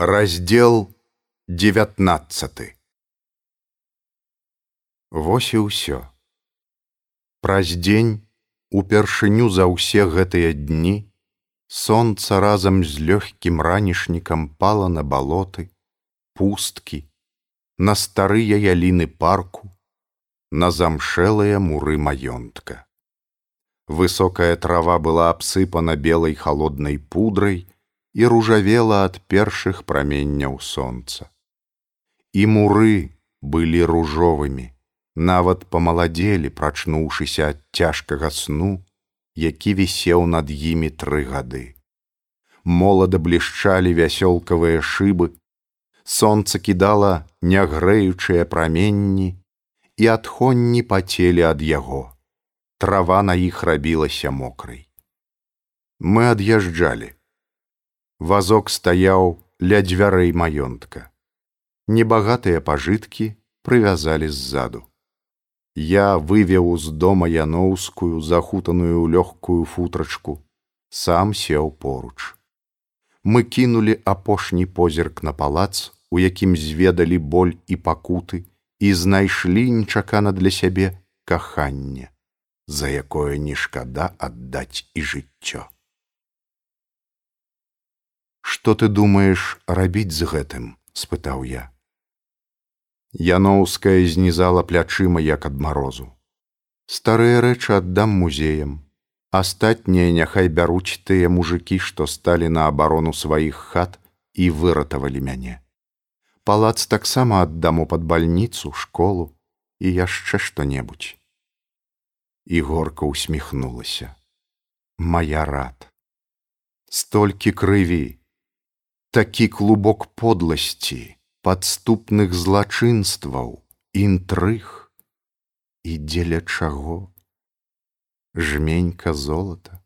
Раздел 19 Вось і ўсё. Праз дзень упершыню за ўсе гэтыя дні сонца разам з лёгкім ранішнікам пала на балоты, пусткі, на старыя яліны парку, на замшэлыя муры маёнтка. Высокая трава была абсыпана белай холоднай пудрай і ружавела ад першых праменняў сонца. І муры былі ружовымі, нават памаладзелі, прачнуўшыся ад цяжкага сну, які вісеў над імі тры гады. Молада блішчалі вясёлкавыя шыбы, Сонца кідала нягрэючыя праменні, і адхонні пацелі ад яго. Трава на іх рабілася мокрай. Мы ад'язджалі. Вазок стаяў ля дзвярэй маёнтка. Небагатыя пажыткі прывязалі ззаду. Я вывеў з дома яноўскую захутаную лёгкую футрачку, сам сеў поруч. Мы кінулі апошні позірк на палац, у якім зведалі боль і пакуты і знайшлі нечакана для сябе каханне, за якое не шкада аддаць і жыццё. Што ты думаеш рабіць з гэтым? спытаў я. Яноўская знізала плячыма як ад марозу. Старыя рэчы аддам музеям. Астатнія няхай бяруць тыя мужыкі, што сталі на абарону сваіх хат і выратавалі мяне палац таксама аддаму пад бальніцу школу і яшчэ што-небудзь і горка усміхнулася моя рад столькі крыві такі клубок подласці падступных злачынстваў інтрыг і дзеля чаго жменька золата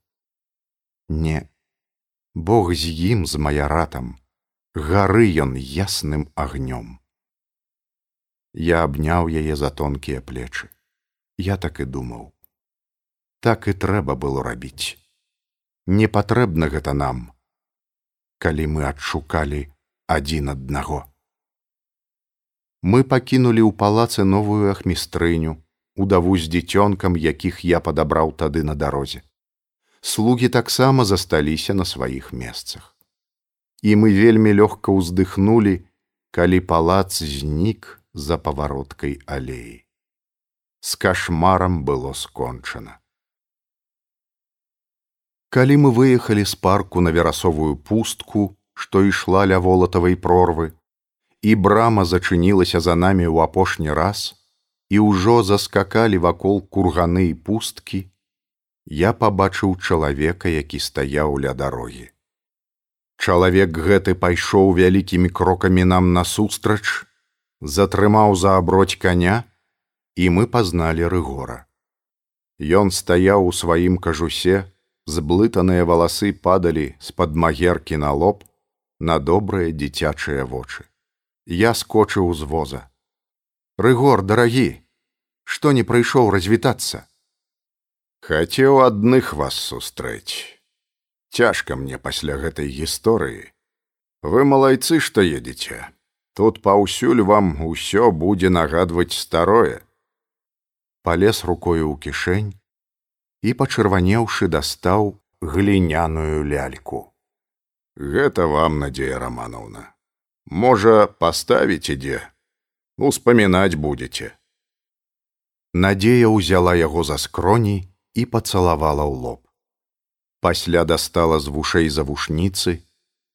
не бог з ім з маяратам гары ён ясным агнём. Я абняў яе за тонкія плечы. Я так і думаў. Так і трэба было рабіць. Не патрэбна гэта нам, калі мы адшукалі адзін аднаго. Мы пакінулі ў палацы новую ахмістрыню, удаву з дзіцёнкам, якіх я падабраў тады на дарозе. Слугі таксама засталіся на сваіх месцах і мы вельмі лёгка ўздыхнулі, калі палац знік за павароткай алеі. З кашмарам было скончана. Калі мы выехалі з парку на верасовую пустку, што ішла ля волатавай прорвы, і брама зачынілася за намі ў апошні раз, і ўжо заскакалі вакол курганы і пусткі, я пабачыў чалавека, які стаяў ля дарогі. Чалавек гэты пайшоў вялікімі крокамі нам насустрач, затрымаў за аброць каня, і мы пазналі рыгора. Ён стаяў у сваім кажусе, зблытаныя валасы падалі з-пад магеркі на лоб на добрыя дзіцячыя вочы. Я скочыў з воза. Рыгор, дарагі, што не прыйшоў развітацца. Хацеў адных вас сустрэць цяжка мне пасля гэтай гісторыі вы малайцы што едзеце тут паўсюль вам усё будзе нагадваць старое палез рукою ў кішэнь і пачырванеўшы дастаў гліняную ляльку. Гэта вам надзея романовна. Можа паставіць ідзе успамінаць будзеце. Надзея ўзяла яго за скроні і пацалавала ў лоб. Пасля дастала з вушэй завушніцы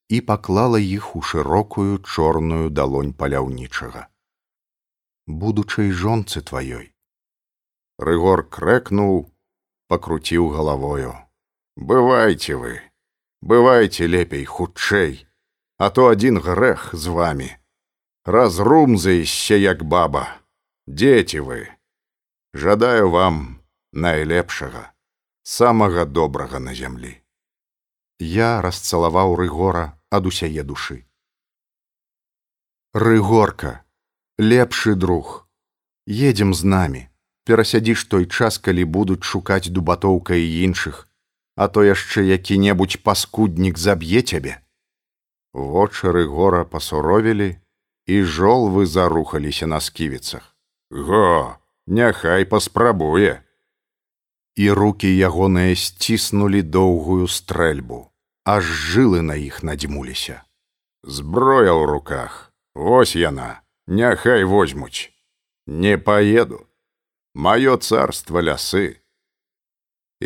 і паклала іх у шырокую чорную далонь паляўнічага. будучай жонцы тваёй. Рыгор крэкнуў, пакруціў галавою. Бывайце вы, бывайце лепей хутчэй, а то адзін грэх з вами. Разрумзаішся як баба, дзеці вы, жадаю вам найлепшага самага добрага на зямлі. Я расцалаваў рыгора ад усяе душы. Рыгорка, лепшы друг, едзем з намі, перасядзіш той час, калі будуць шукаць дубатоўка і іншых, а то яшчэ які-небудзь паскуднік заб'е цябе. Вочары гора пасуровілі, і жолвы зарухаліся на сківіцах. Го, няхай паспрабуе. І руки ягоныя сціснулі доўгую стрэльбу, аж жылы на іх надзьмуліся. Зброя ў руках, Вось яна, няхай возьмуць. Не паеду. Маё царства лясы.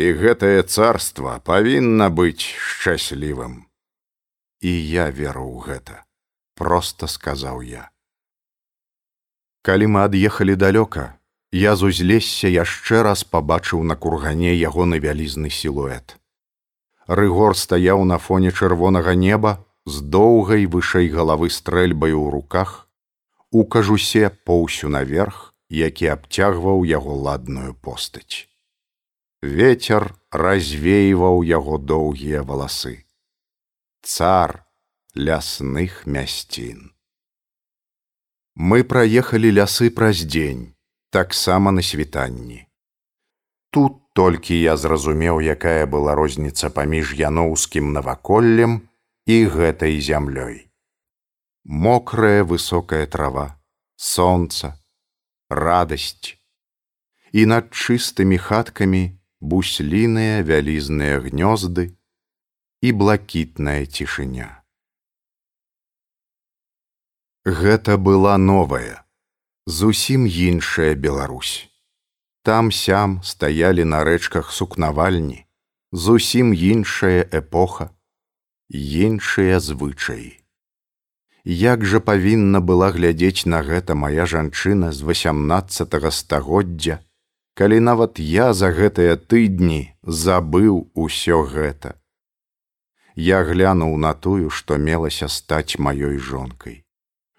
І гэтае царства павінна быць шчаслівым. І я веру ў гэта просто сказаў я. Калі мы ад'ехалі далёка я з узлесся яшчэ раз пабачыў на кургане ягоны вялізны сілуэт. Рыгор стаяў на фоне чырвонага неба з доўгай вышэй галавы стрэльбаю ў руках у кажусе поўсю наверх які абцягваў яго ладную постаць ветер развейваў яго доўгія валасы цар лясных мясцін. Мы праехалі лясы праз дзень, таксама на світанні. Тут толькі я зразумеў, якая была розніца паміж яноўскім наваколлем і гэтай зямлёй. Мокрая высокая трава, сонца, радасць. І над чыстымі хаткамі бусліныя вялізныя гнёзды, і блакітная цішыня. Гэта была новая, зусім іншая Беларусь. Там сям стаялі на рэчках сукнавальні, зусім іншая эпоха, іншыя звычаі. Як жа павінна была глядзець на гэта моя жанчына з 18 стагоддзя, калі нават я за гэтыя тыдні забыў усё гэта я глянуў на тую, што мелася стаць маёй жонкай.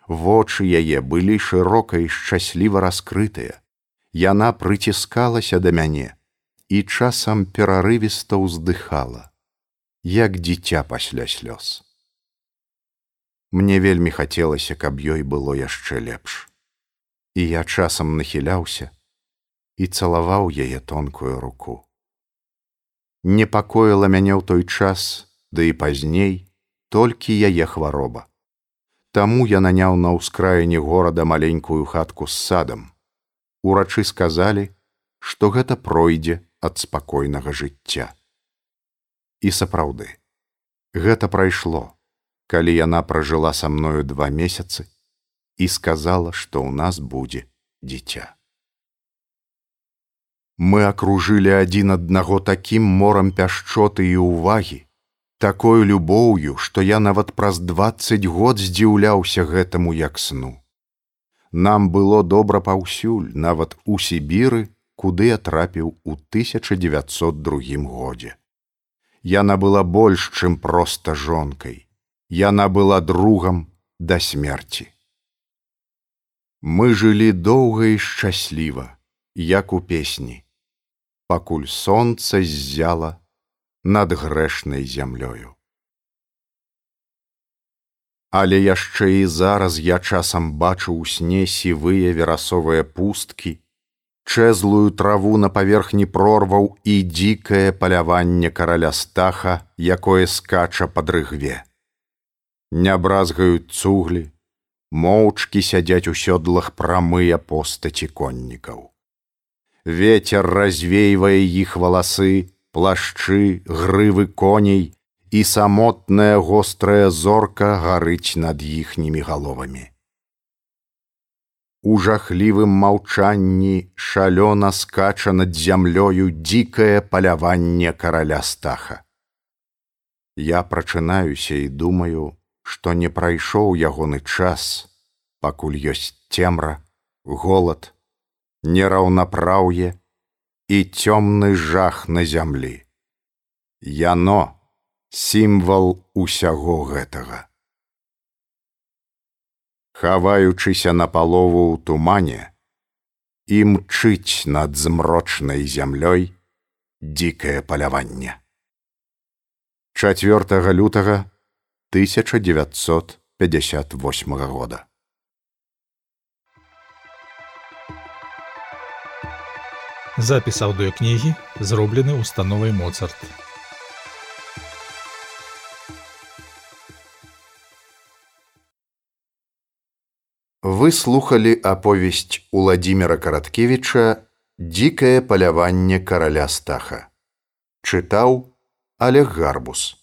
Вочы яе былі шырока і шчасліва раскрытыя. Яна прыціскалася да мяне і часам перарывіста ўздыхала, як дзіця пасля слёз. Мне вельмі хацелася, каб ёй было яшчэ лепш. І я часам нахіляўся і цалаваў яе тонкую руку. Непакоіла мяне ў той час, да і пазней толькі яе хвароба. Таму я наняў на ўскраіне горада маленькую хатку з садам. Урачы сказалі, што гэта пройдзе ад спакойнага жыцця. І сапраўды, гэта прайшло, калі яна пражыла са мною два месяцы і сказала, што ў нас будзе дзіця. Мы акружылі адзін аднаго такім морам пяшчоты і ўвагі, такой любоўю, што я нават праз двадцать год здзіўляўся гэтаму як сну. Нам было добра паўсюль, нават у Сібіры, куды я трапіў у 1902 годзе. Яна была больш, чым проста жонкай. Яна была другам да смерти. Мы жылі доўга і шчасліва, як у песні, пакуль сонца ззяла над грэшнай зямлёю. Але яшчэ і зараз я часам бачу ў сне сівыя верасовыя пусткі, чэзлую траву на паверхні прорваў і дзікае паляванне караля стаха, якое скача па дрыгве. Не бразгаюць цуглі, моўчкі сядзяць у сёдлах прамыя постаці коннікаў. Вецер развейвае іх валасы, плашчы, грывы коней і самотная гострая зорка гарыць над іхнімі галовамі. У жахлівым маўчанні шалёна скача над зямлёю дзікае паляванне караля стаха. Я прачынаюся і думаю, што не прайшоў ягоны час, пакуль ёсць цемра, голад, нераўнапраўе, і цёмны жах на зямлі. Яно сімвал усяго гэтага. Хаваючыся на палову ў тумане, і мчыць над змрочнай зямлёй дзікае паляванне. 4 лютага 1958 года. Запіс аўдыокнігі зроблены установай Моцарт. Вы слухали аповесць Уладзіміра Караткевіча дзікае паляванне караля стаха. Чытаў Олег Гарбус.